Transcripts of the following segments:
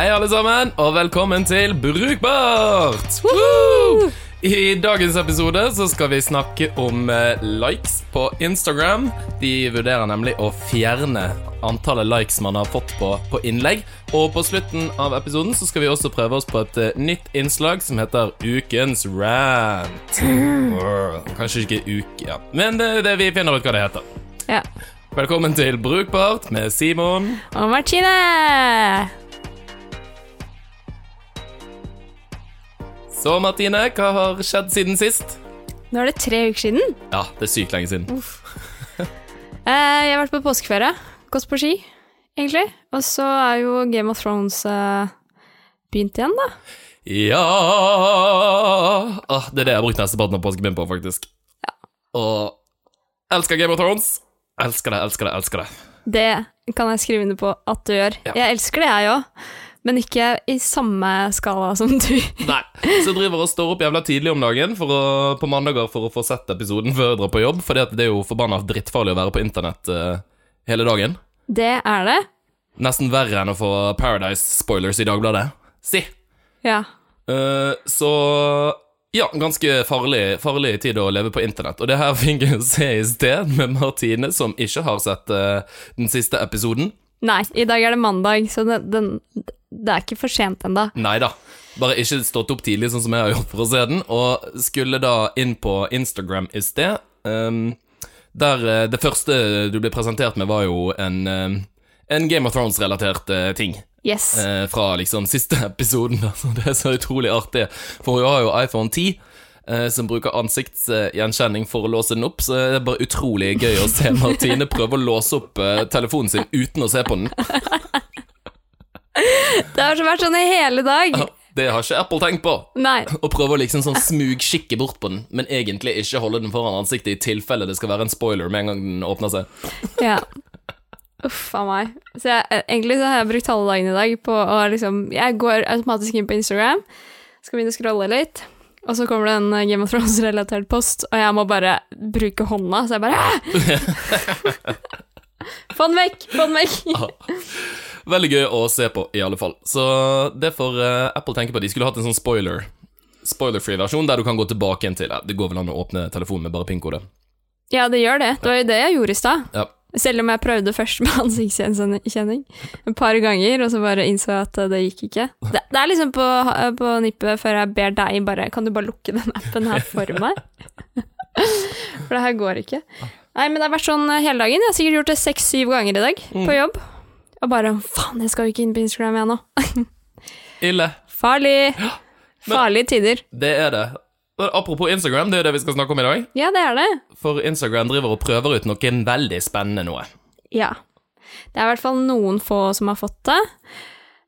Hei, alle sammen, og velkommen til Brukbart! Woo! I dagens episode så skal vi snakke om eh, likes på Instagram. De vurderer nemlig å fjerne antallet likes man har fått på, på innlegg. Og på slutten av episoden så skal vi også prøve oss på et eh, nytt innslag som heter Ukens rant. Kanskje ikke uke, ja. Men det, det, vi finner ut hva det heter. Ja. Velkommen til Brukbart med Simon. Og Martine! Så, Martine, hva har skjedd siden sist? Nå er det tre uker siden. Ja, det er sykt lenge siden. Eh, jeg har vært på påskeferie. Gått på ski, egentlig. Og så er jo Game of Thrones eh, begynt igjen, da. Ja ah, Det er det jeg har brukt nesteparten av påsken min på, faktisk. Ja. Og elsker Game of Thrones. Elsker det, elsker det, elsker det. Det kan jeg skrive under på at du gjør. Ja. Jeg elsker det, jeg òg. Men ikke i samme skala som du. Nei. Så jeg driver og står opp jævla tidlig om dagen for å, på mandager for å få sett episoden før jeg drar på jobb, fordi det er jo forbanna drittfarlig å være på internett uh, hele dagen. Det er det. Nesten verre enn å få Paradise-spoilers i Dagbladet. Si. Ja. Uh, så ja, ganske farlig, farlig tid å leve på internett. Og det her fikk jeg se i sted med Martine, som ikke har sett uh, den siste episoden. Nei, i dag er det mandag, så det, den, det er ikke for sent ennå. Nei da. Bare ikke stått opp tidlig, sånn som jeg har gjort for å se den. Og skulle da inn på Instagram i sted. Um, der eh, det første du ble presentert med, var jo en, ehm, en Game of Thrones-relatert eh, ting. Yes. eh, fra liksom siste episoden. Så det er så utrolig artig. For hun har jo iPhone 10. eh, Som bruker ansiktsgjenkjenning for å låse den opp, så det er bare utrolig gøy å se Martine prøve å låse opp eh, telefonen sin uten å se på den. Det har så vært sånn i hele dag. Det har ikke Apple tenkt på. Nei. Og prøve å liksom sånn smugkikke bort på den, men egentlig ikke holde den foran ansiktet i tilfelle det skal være en spoiler med en gang den åpner seg. Ja. Uff a meg. Så jeg, eh, egentlig så har jeg brukt halve dagen i dag på å liksom Jeg går automatisk inn på Instagram, skal begynne å scrolle litt, og så kommer det en eh, Game of Thrones-relatert post, og jeg må bare bruke hånda, så jeg bare Få den vekk! Få den vekk! Veldig gøy å se på, i alle fall. Så det får eh, Apple tenke på. De skulle hatt en sånn spoiler Spoiler-free versjon der du kan gå tilbake igjen til det. Det går vel an å åpne telefonen med bare PIN-kode. Ja, det gjør det. Det var jo det jeg gjorde i stad. Ja. Selv om jeg prøvde først med ansiktsgjenkjenning et par ganger, og så bare innså at det gikk ikke. Det, det er liksom på, på nippet før jeg ber deg bare Kan du bare lukke den appen her for meg? For det her går ikke. Nei, men det har vært sånn hele dagen. Jeg har sikkert gjort det seks-syv ganger i dag på jobb. Og bare Faen, jeg skal jo ikke inn på Instagram igjen nå. Ille. Farlig. Farlige tider. Det er det. Apropos Instagram, det er jo det vi skal snakke om i dag. Ja, det er det. For Instagram driver og prøver ut noe veldig spennende noe. Ja. Det er i hvert fall noen få som har fått det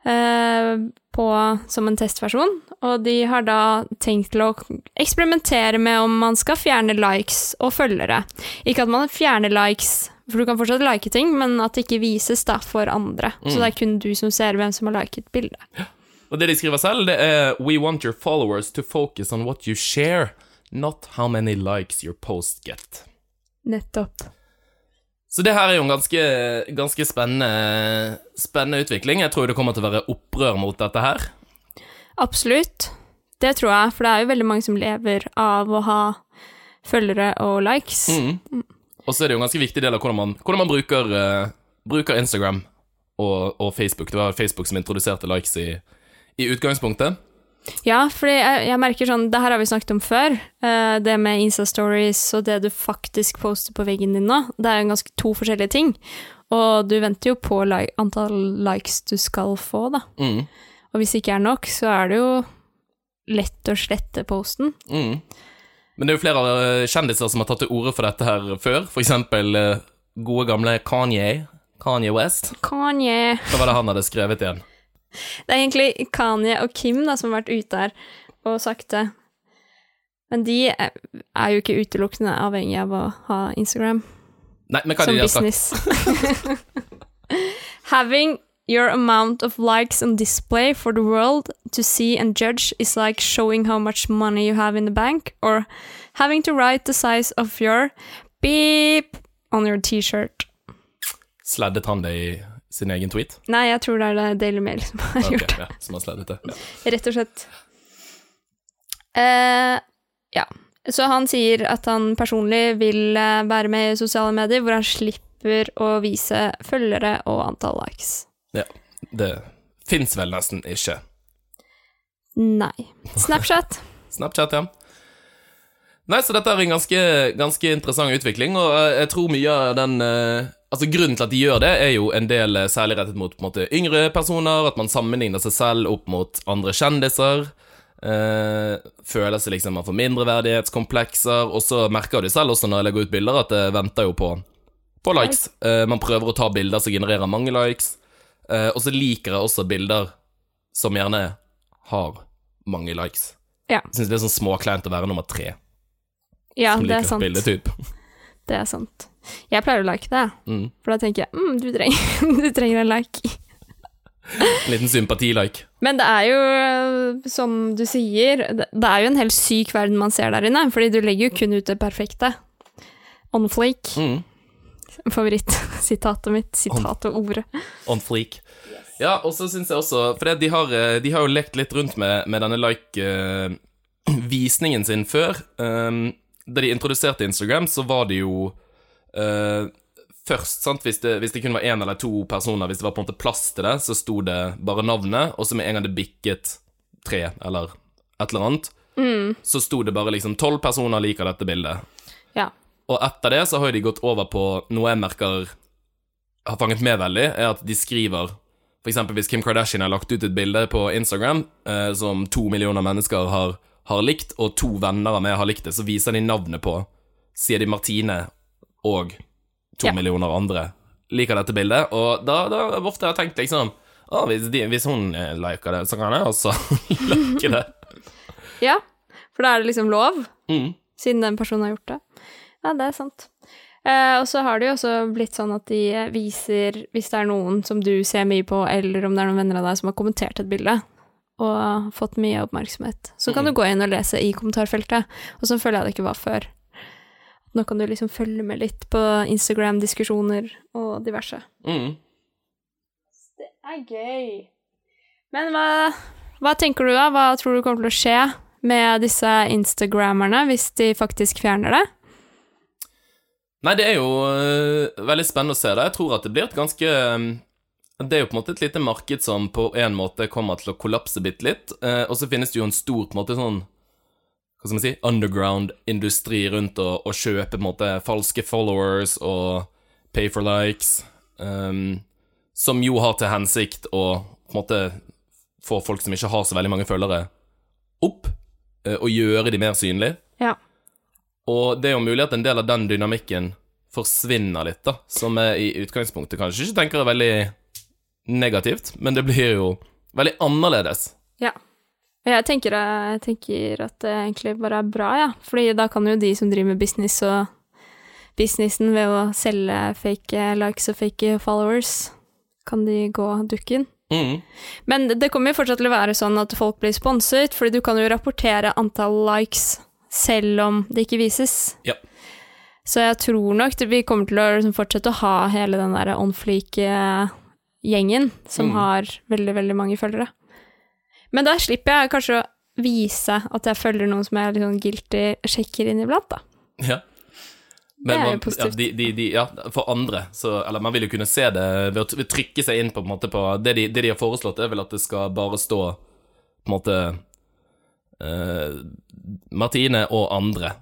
eh, på, som en testversjon, og de har da tenkt til å eksperimentere med om man skal fjerne likes og følgere. Ikke at man fjerner likes, for du kan fortsatt like ting, men at det ikke vises da for andre. Så det er kun du som ser hvem som har liket bildet. Og det de skriver selv, det er We want your followers to focus on what you share, not how many likes your post get. Nettopp. Så det her er jo en ganske, ganske spennende, spennende utvikling. Jeg tror det kommer til å være opprør mot dette her. Absolutt. Det tror jeg, for det er jo veldig mange som lever av å ha følgere og likes. Mm. Og så er det jo en ganske viktig del av hvordan man, hvordan man bruker, uh, bruker Instagram og, og Facebook. Det var Facebook som introduserte likes i, i utgangspunktet. Ja, for jeg, jeg merker sånn Det her har vi snakket om før. Uh, det med Insta-stories og det du faktisk poster på veggen din nå. Det er jo ganske to forskjellige ting. Og du venter jo på li antall likes du skal få, da. Mm. Og hvis det ikke er nok, så er det jo lett å slette posten. Mm. Men det er jo flere eh, kjendiser som har tatt til orde for dette her før. For eksempel eh, gode gamle Kanye. Kanye West. Kanye Hva var det han hadde skrevet igjen? Det er egentlig Kanye og Kim da, som har vært ute her og sagt det. Men de er jo ikke utelukkende avhengig av å ha Instagram. Nei, men hva som de business. Having your amount of likes on display for the world to see and judge is like showing how much money you have in the bank, or having to write the size of your beep on your T-shirt. Sleddet han det i sin egen tweet? Nei, jeg tror det er det Daily Mail som har okay, gjort det. ja, som har slettet det. Ja. Rett og slett. Uh, ja. Så han sier at han personlig vil eh, være med i sosiale medier hvor han slipper å vise følgere og antall likes. Ja. Det fins vel nesten ikke. Nei. Snapchat. Snapchat, ja. Nei, så dette er en ganske, ganske interessant utvikling, og eh, jeg tror mye av den eh, Altså Grunnen til at de gjør det, er jo en del eh, særlig rettet mot måte, yngre personer, at man sammenligner seg selv opp mot andre kjendiser. Eh, føler seg liksom man får mindreverdighetskomplekser, og så merker du selv også når jeg legger ut bilder, at det venter jo på, på likes. Eh, man prøver å ta bilder som genererer mange likes, eh, og så liker jeg også bilder som gjerne har mange likes. Ja. Syns det er sånn småkleint å være nummer tre. Ja, som det er liker sant. bilde, typ. Det er sant. Jeg pleier å like det, Mm. for da tenker jeg mm, du, trenger, du trenger en like. En liten sympati-like. Men det er jo, som du sier, det er jo en helt syk verden man ser der inne, fordi du legger jo kun ut det perfekte. On flake. Mm. Favorittsitatet mitt. Sitat og ordet. On fleek. Ja, og så syns jeg også For de, har, eh, de har jo lekt litt rundt med, med denne like-visningen sin før. Um, da de introduserte Instagram, så var det jo eh, Først, sant, hvis det, hvis det kun var én eller to personer, hvis det var på en måte plass til det, så sto det bare navnet, og så med en gang det bikket tre eller et eller annet, så sto det bare liksom tolv personer liker dette bildet. Ja. Og etter det så har de gått over på noe jeg merker har fanget med veldig, er at de skriver For eksempel hvis Kim Kardashian har lagt ut et bilde på Instagram eh, som to millioner mennesker har, har likt, og to venner av meg har likt det, så viser de navnet på Sier de Martine og to Ja. millioner andre liker dette bildet. Og da, da ofte har jeg tenkt liksom Å, hvis, de, hvis hun eh, liker det, så kan jeg også like det. ja, for da er det liksom lov, Mm. siden den personen har gjort det. Ja, det er sant. Eh, og så har det jo også blitt sånn at de viser, hvis det er noen som du ser mye på, eller om det er noen venner av deg som har kommentert et bilde, og fått mye oppmerksomhet, så kan Mm. du gå inn og lese i kommentarfeltet. Og sånn føler jeg det ikke var før. Nå kan du liksom følge med litt på Instagram-diskusjoner og diverse. Mm. Det er gøy. Men hva, hva tenker du da? Hva tror du kommer til å skje med disse instagrammerne hvis de faktisk fjerner det? Nei, det er jo uh, veldig spennende å se det. Jeg tror at det blir et ganske um, Det er jo på en måte et lite marked som på en måte kommer til å kollapse bitte litt. Uh, og så finnes det jo en stor på en måte sånn Hva skal man si underground-industri rundt å, å kjøpe på en måte falske followers og pay for likes, um, som jo har til hensikt å på en måte få folk som ikke har så veldig mange følgere, opp, eh, og gjøre de mer synlige. Ja. Og det er jo mulig at en del av den dynamikken forsvinner litt, da, som jeg i utgangspunktet kanskje ikke tenker er veldig negativt, men det blir jo veldig annerledes. Ja. Jeg tenker, jeg tenker at det egentlig bare er bra, ja. Fordi da kan jo de som driver med business og businessen ved å selge fake likes og fake followers, kan de gå dukken. Mm. Men det- kommer jo fortsatt til å være sånn at folk blir sponset, fordi du kan jo rapportere antall likes selv om det ikke vises. Ja. Så jeg tror nok vi kommer til å liksom fortsette å ha hele den der on fleak-gjengen som Mm. har veldig, veldig mange følgere. Men da slipper jeg kanskje å vise at jeg følger noen som jeg sånn guilty sjekker inn iblant, da. Ja. Det er jo positivt. ja, de, de, de, ja, for andre, så Eller man vil jo kunne se det ved å trykke seg inn på, på, en måte, på det, de, det de har foreslått, er vel at det skal bare stå på en måte uh, Martine og andre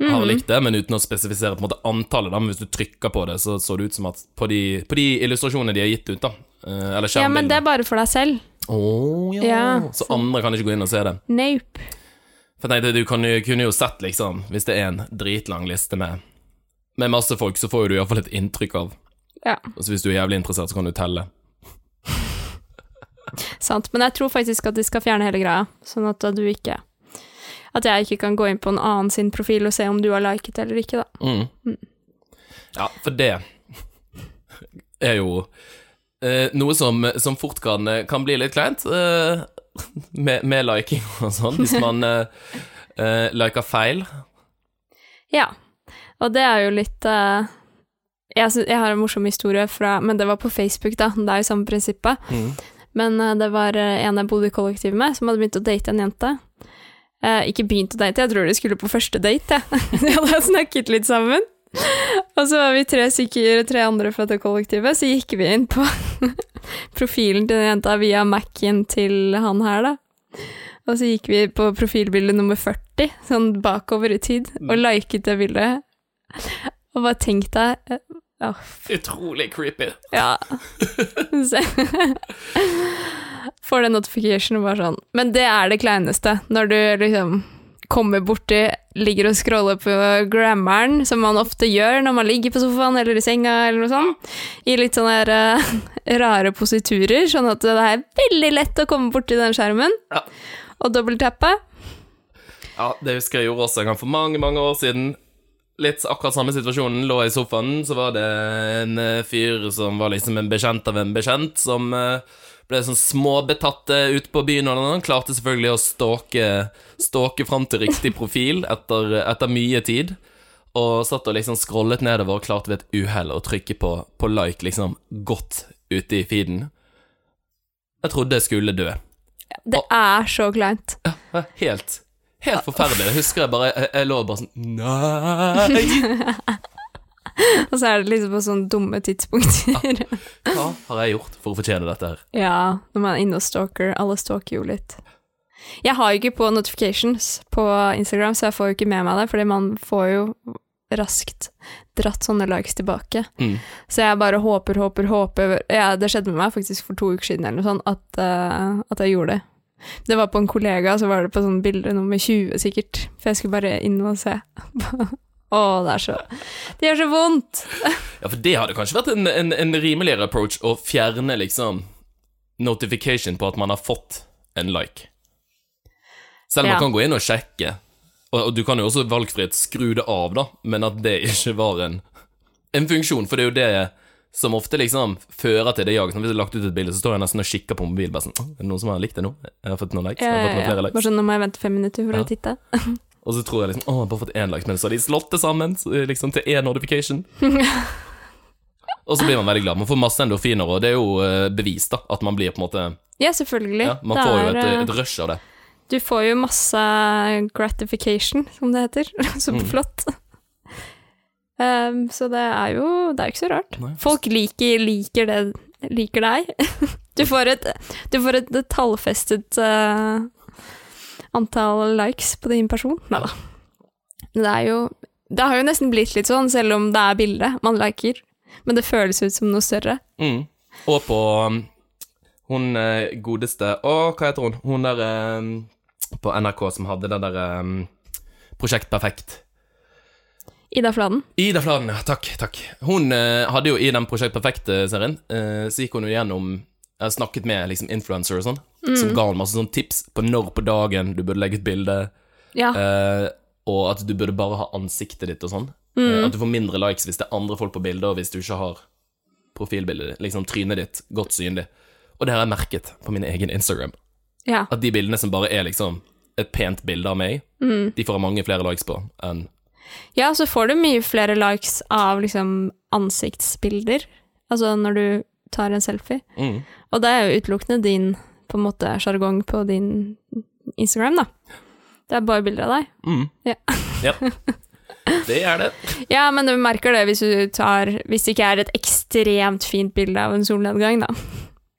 Mhm. har likt det, men uten å spesifisere på en måte antallet. Da. Men hvis du trykker på det, så så det ut som at på de, på de illustrasjonene de har gitt ut, da Uh, Eller Ja, men det er bare for deg selv. Å, ja. Ja, Så så- andre kan ikke gå inn og se det. Nope. For jeg tenkte, du kan kunne jo sett, liksom, hvis det er en dritlang liste med, med masse folk, så får jo du iallfall et inntrykk av. Ja, Og så hvis du er jævlig interessert, så kan du telle. sant. Men jeg tror faktisk at de skal fjerne hele greia, sånn at du ikke At jeg ikke kan gå inn på en annen sin profil og se om du har liket eller ikke, da. Mm. Ja, for det er jo eh, noe som, som fort kan, kan bli litt kleint, eh, med, med liking og sånn, hvis man eh, eh, liker feil. Ja. Og det er jo litt eh, jeg, synes, jeg har en morsom historie fra Men det var på Facebook, da. Det er jo samme prinsippet. Mm. Men eh, det var en jeg bodde i kollektiv med, som hadde begynt å date en jente. Ikke begynt å date, jeg tror de skulle på første date, jeg. De hadde snakket litt sammen. Og så var vi tre stykker, tre andre fra det kollektivet, så gikk vi inn på profilen til den jenta via Mac-en til han her, da. Og så gikk vi på profilbilde nummer 40, sånn bakover i tid, og liket det bildet. Og bare tenk deg oh. Utrolig creepy. ja. Får den notification og bare sånn. Men det er det kleineste, når du liksom kommer borti, ligger og scroller på grammaren, som man ofte gjør når man ligger på sofaen eller i senga eller noe sånt, i litt sånne her, uh, rare positurer, sånn at det er veldig lett å komme borti den skjermen, Ja. og dobbelttappe. Ja, det husker jeg gjorde også en gang for mange, mange år siden. Litt akkurat samme situasjonen. Lå i sofaen, så var det en eh, fyr som var liksom en bekjent av en bekjent, som eh, ble sånn småbetatt ut ute på byen, og han klarte selvfølgelig å stalke, stalke fram til riktig profil etter, etter mye tid. Og satt og liksom scrollet nedover og klarte ved et uhell å trykke på, på like liksom godt ute i feeden. Jeg trodde jeg skulle dø. Det er så kleint. Ja, Helt, helt forferdelig. Jeg husker jeg bare Jeg, jeg lå bare sånn Nei! Og så er det liksom på sånne dumme tidspunkter. Hva har jeg gjort for å fortjene dette her? Ja, når man er inne og stalker. Alle stalker jo litt. Jeg har jo ikke på notifications på Instagram, så jeg får jo ikke med meg det, fordi man får jo raskt dratt sånne likes tilbake. Mm. Så jeg bare håper, håper, håper ja, Det skjedde med meg faktisk for to uker siden eller noe sånt, at, uh, at jeg gjorde det. Det var på en kollega, så var det på sånn bilde nummer 20 sikkert, for jeg skulle bare inn og se. Å, det er så Det gjør så vondt! Ja, for det hadde kanskje vært en, en, en rimeligere approach å fjerne liksom notification på at man har fått en like. Selv om Ja. man kan gå inn og sjekke, og, og du kan jo også valgfrihet skru det av, da, men at det ikke var en, en funksjon, for det er jo det som ofte liksom fører til det jaget. Hvis jeg har lagt ut et bilde, så står jeg nesten og kikker på mobilen. Bare sånn, er det noen som har likt det nå? Jeg har fått noen likes. Jeg har fått noen flere likes. Bare sånn, nå må jeg vente fem minutter for Ja. å titte. Og så tror jeg liksom Å, bare fått én likes, men så har de slått det sammen liksom til én notification. og så blir man veldig glad. Man får masse endorfiner, og det er jo eh, bevis, da, at man blir på en måte Ja, selvfølgelig. Ja, man Det får jo et, eh, et rush av det. Du får jo masse gratification, som det heter. så Mm. Um, så det er jo Det er jo ikke så rart. Nei. Folk liker, liker, det, liker deg. Du får et, du får et tallfestet eh, antall likes på din person. Nei da. Det er jo Det har jo nesten blitt litt sånn, selv om det er bilde man liker. Men det føles ut som noe større. Mm. Og på um, hun eh, godeste Å, hva heter hun? Hun der eh, på NRK som hadde det der um, Prosjekt Perfekt. Ida Fladen. Ida Fladen, ja. Takk, takk. Hun eh, hadde jo i den Prosjekt Perfekt-serien, eh, så gikk hun jo gjennom har snakket med liksom influencer og sånn, som ga henne masse sånn tips på når på dagen du burde legge ut bilde, Ja. eh, og at du burde bare ha ansiktet ditt og sånn. Eh, at du får mindre likes hvis det er andre folk på bildet, og hvis du ikke har profilbildet, ditt, liksom trynet ditt, godt synlig. Og det har jeg merket på min egen Instagram. ja. At de bildene som bare er liksom et pent bilde av meg, de får jeg mange flere likes på enn Ja, så får du mye flere likes av liksom ansiktsbilder, altså når du tar en selfie. mm. Og det er jo utelukkende din på en måte sjargong på din Instagram, da. Det er bare bilder av deg. Mm. Ja. ja. Det er det. Ja, men du merker det hvis du tar Hvis det ikke er et ekstremt fint bilde av en solnedgang, da.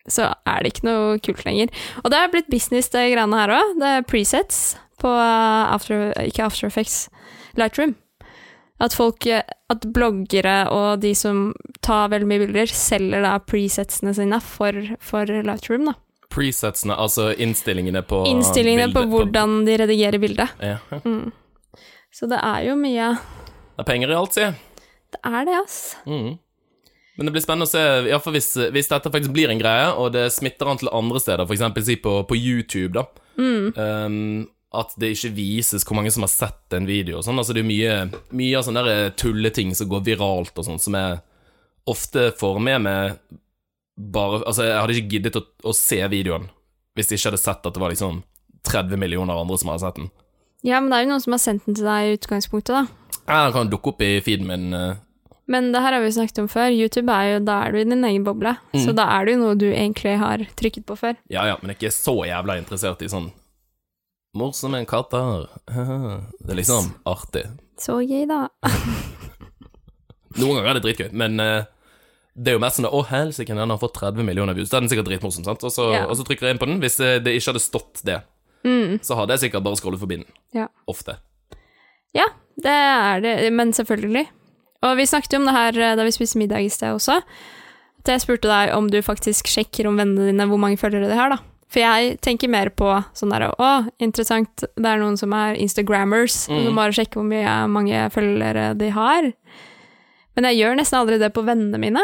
Så er det ikke noe kult lenger. Og det er blitt business, det greiene her òg. Det er presets på After, ikke After Effects, Lightroom. At folk, at bloggere og de som tar veldig mye bilder, selger da presetsene sine for, for Lightroom, da. Presetsene, altså innstillingene på Innstillingene på bildet- hvordan de redigerer bildet. Ja. Så det er jo mye Det er penger i alt, jeg. Det er det, ass. Mm. Men det blir spennende å se, iallfall hvis, hvis dette faktisk blir en greie, og det smitter an til andre steder, eksempel si på, på YouTube, da. Um, at det ikke vises hvor mange som har sett en video og sånn. Altså, det er mye, mye av sånne tulleting som går viralt og sånn, som jeg ofte får med meg bare Altså, jeg hadde ikke giddet å, å se videoen hvis jeg ikke hadde sett at det var liksom 30 millioner andre som hadde sett den. Ja, men det er jo noen som har sendt den til deg i utgangspunktet, da. Ja, Den kan dukke opp i feeden min. eh, Men det her har vi snakket om før. YouTube er jo, da er du i din egen boble. Så da er det jo noe du egentlig har trykket på før. Ja ja, men jeg er ikke så jævla interessert i sånn Morsomme katter. Det er liksom artig. Så gøy, da. Noen ganger er det dritgøy, men eh, det er jo mest sånn Å, helsike, den har fått 30 millioner views. Da er den sikkert dritmorsom, sant? Og så, Ja. og så trykker jeg inn på den. Hvis det, det ikke hadde stått det, så hadde jeg sikkert bare scrollet forbi den. Ja. Ofte. Ja, det er det, men selvfølgelig. Og vi snakket jo om det her eh, da vi spiste middag i sted også. At jeg spurte deg om du faktisk sjekker om vennene dine hvor mange følgere de har, da. For jeg tenker mer på sånn der Å, interessant, det er noen som er Instagrammers, Mm. som bare sjekker hvor mye, mange følgere de har. Men jeg gjør nesten aldri det på vennene mine.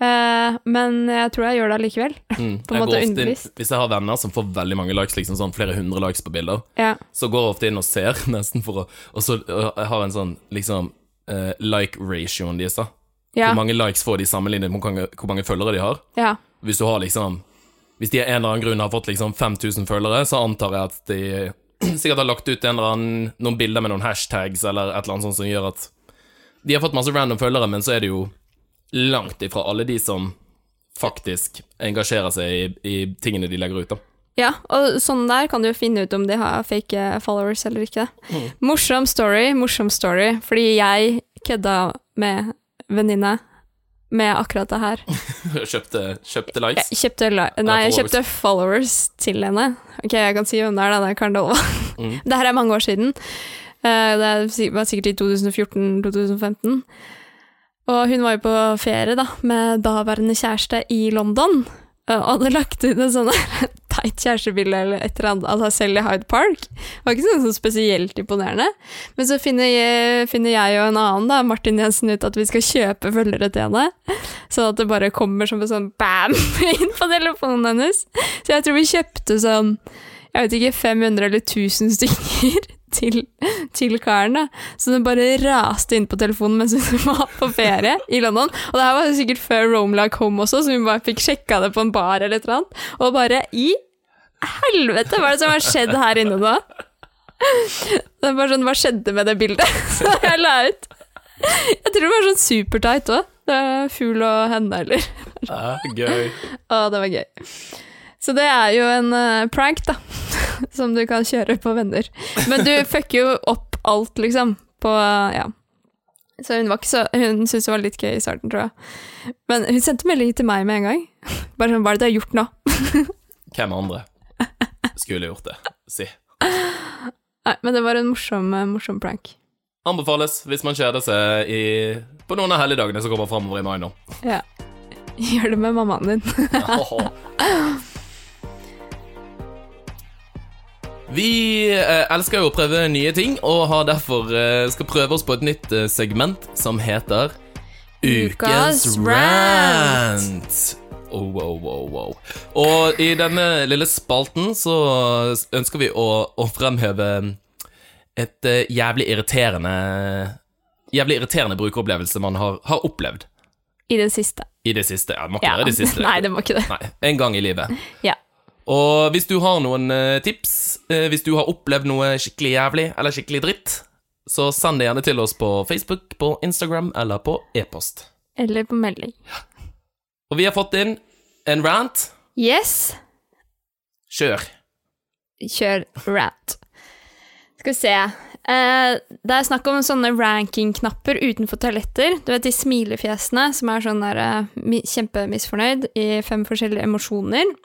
Eh, men jeg tror jeg gjør det allikevel. Mm. På en måte underbevisst. hvis jeg har venner som får veldig mange likes, liksom sånn flere hundre likes på bilder, Ja. så går jeg ofte inn og ser, nesten for å Og så har jeg en sånn liksom uh, like-ratioen deres, da. Ja. Hvor mange likes får de sammenlignet med hvor mange følgere de har. ja. Hvis du har liksom Hvis de av en eller annen grunn har fått liksom 5000 følgere, så antar jeg at de sikkert har lagt ut en eller annen, noen bilder med noen hashtags eller et eller annet sånt som gjør at De har fått masse random følgere, men så er det jo langt ifra alle de som faktisk engasjerer seg i, i tingene de legger ut, da. Ja, og sånn der kan du jo finne ut om de har fake eh, followers eller ikke. Morsom story, morsom story, fordi jeg kødda med venninne med akkurat det her. Kjøpte, kjøpte likes. Jeg kjøpte, li- nei, jeg kjøpte followers til henne. Ok, jeg kan si hvem det er, da. Det er Karen Mm. Det her er mange år siden. Eh, Det var sikkert i 2014-2015. Og hun var jo på ferie da, med daværende kjæreste i London. Og hadde lagt ut en sånn teit kjærestebilde eller et eller annet av seg selv i Hyde Park. Det var ikke sånn så spesielt imponerende. Men så finner jeg, finner jeg og en annen, da, Martin Jensen, ut at vi skal kjøpe følgere til henne. Sånn at det bare kommer som en sånn bam inn på telefonen hennes. Så jeg tror vi kjøpte sånn, jeg vet ikke, 500 eller 1000 stykker til, til karen. da. Så den bare raste inn på telefonen mens hun var på ferie i London. Og det her var sikkert før Rome Like Home også, så hun bare fikk sjekka det på en bar eller et eller annet. Og bare i helvete, hva er det som har skjedd her inne da? Det er bare sånn, hva skjedde med det bildet Så jeg la ut? Jeg tror det var sånn supertight òg. Fugl og henne, eller Ah, gøy. Å, det var gøy. Så det er jo en eh, prank, da. Som du kan kjøre på venner. Men du fucker jo opp alt, liksom. På Ja. Så hun var så Hun syntes det var litt gøy i starten, tror jeg. Men hun sendte melding til meg med en gang. Bare sånn Hva er det du har gjort nå? Hvem andre skulle gjort det? Si. Nei, men det var en morsom, eh, morsom prank. Anbefales hvis man kjeder seg i, på noen av helligdagene som kommer framover i mai nå. Ja. Gjør det med mammaen din. Vi eh, elsker jo å prøve nye ting, og har derfor eh, skal prøve oss på et nytt eh, segment som heter Ukas rant. Oh, wow, wow, wow. Og i denne lille spalten så ønsker vi å, å fremheve et eh, jævlig irriterende Jævlig irriterende brukeropplevelse man har, har opplevd I det siste. i det siste. Ja, det må ikke Ja. være det siste. Nei, det må ikke det. Nei, en gang i livet. Ja. Og hvis du har noen eh, tips, eh, hvis du har opplevd noe skikkelig jævlig eller skikkelig dritt, så send det gjerne til oss på Facebook, på Instagram eller på e-post. Eller på melding. Og vi har fått inn en rant. Yes. Kjør. Kjør rant. Skal vi se. Eh, det er snakk om sånne ranking-knapper utenfor toaletter. Du vet de smilefjesene som er sånn der kjempemisfornøyd i fem forskjellige emosjoner.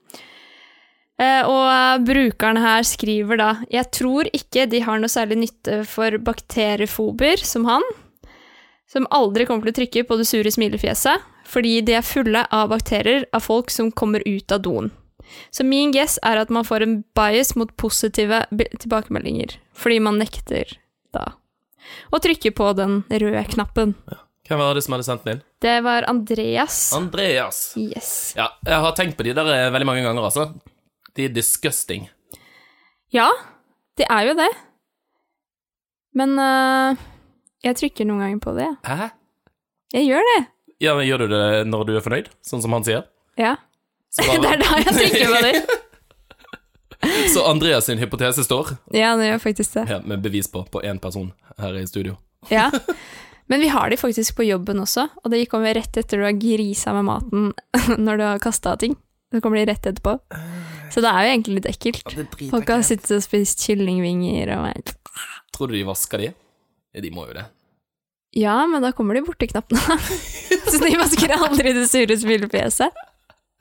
Eh, og brukeren her skriver da Jeg tror ikke de har noe særlig nytte for bakteriefober som han, som aldri kommer til å trykke på det sure smilefjeset, fordi de er fulle av bakterier av folk som kommer ut av doen. Så min guess er at man får en bias mot positive tilbakemeldinger, fordi man nekter da å trykke på den røde knappen. Hvem var det som hadde sendt den inn? Det var Andreas. Andreas. Yes. Ja, jeg har tenkt på de der eh, veldig mange ganger, altså. De er disgusting. Ja, det er jo det. Men uh, jeg trykker noen ganger på det. Hæ? Jeg gjør det. Ja, men Gjør du det når du er fornøyd, sånn som han sier? Ja. Så, Det er da jeg trykker på det. så Andreas sin hypotese står, Ja, det gjør faktisk det. ja, med bevis på, på én person her i studio. Ja. Men vi har de faktisk på jobben også, og det kommer rett etter du har grisa med maten når du har kasta ting. Så kommer de rett etterpå. Så det er jo egentlig litt ekkelt. Folk har sittet og spist kyllingvinger og Tror du de vasker de? De må jo det. Ja, men da kommer de borti knappene. Så de vasker aldri det sure smilefjeset.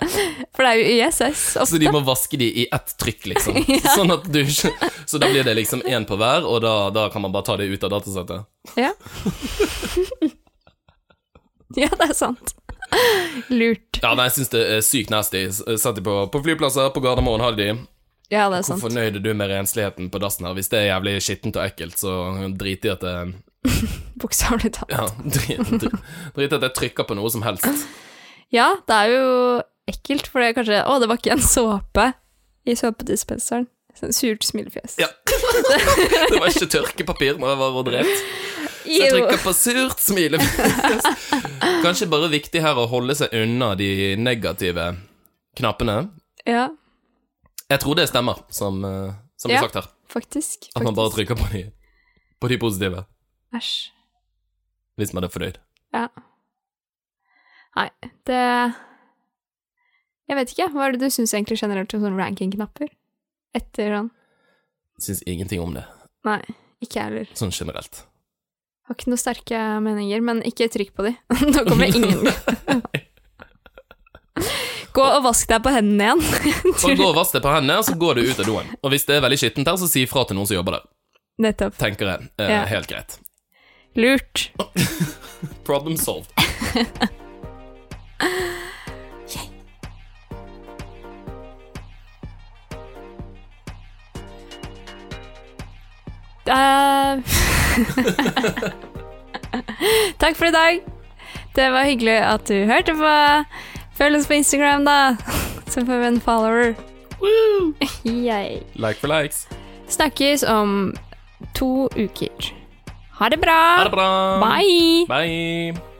For det er jo ISS Så de må vaske de i ett trykk, liksom. Ja. Sånn at du Så da blir det liksom én på hver, og da, da kan man bare ta det ut av datasettet. Ja. ja, det er sant. Lurt. Ja, nei, jeg syns det er sykt nasty. Satt de på, på flyplasser, på Gardermoen hadde de. Ja, det er Hvor sant. fornøyd er du med rensligheten på dassen her? Hvis det er jævlig skittent og ekkelt, så drit i at det Bokstavelig talt. Ja, drit, drit, drit i at jeg trykker på noe som helst. Ja, det er jo ekkelt, for det er kanskje Å, det var ikke en såpe i såpedispenseren. Sånn surt smilefjes. Ja. Det var ikke tørkepapir når jeg var drev. Så jeg trykker på surt smilefjes. Kanskje bare viktig her å holde seg unna de negative knappene. Ja, Jeg tror det stemmer, som, eh, som Ja. sagt her. faktisk. At man bare trykker på de, på de positive, Æsj. hvis man er fornøyd. Ja. Nei, det Jeg vet ikke. Hva er det du syns egentlig generelt om sånne ranking-knapper? Etter sånn Syns ingenting om det, Nei, ikke jeg heller. sånn generelt. Har ikke noen sterke meninger, men ikke trykk på de. da kommer ingen Gå og vask deg på hendene igjen. Bare gå og vask deg på hendene, og så går du ut av doen. Og hvis det er veldig skittent her, så si ifra til noen som jobber der. Nettopp. Tenker jeg. Eh, Ja. Helt greit. Lurt. Problem solved. Eh, Takk for i dag. Det var hyggelig at du hørte på. Følg oss på Instagram, da. Så får vi en follower. Like for likes. Snakkes om to uker. Ha det bra. Ha det bra. Bye. Bye.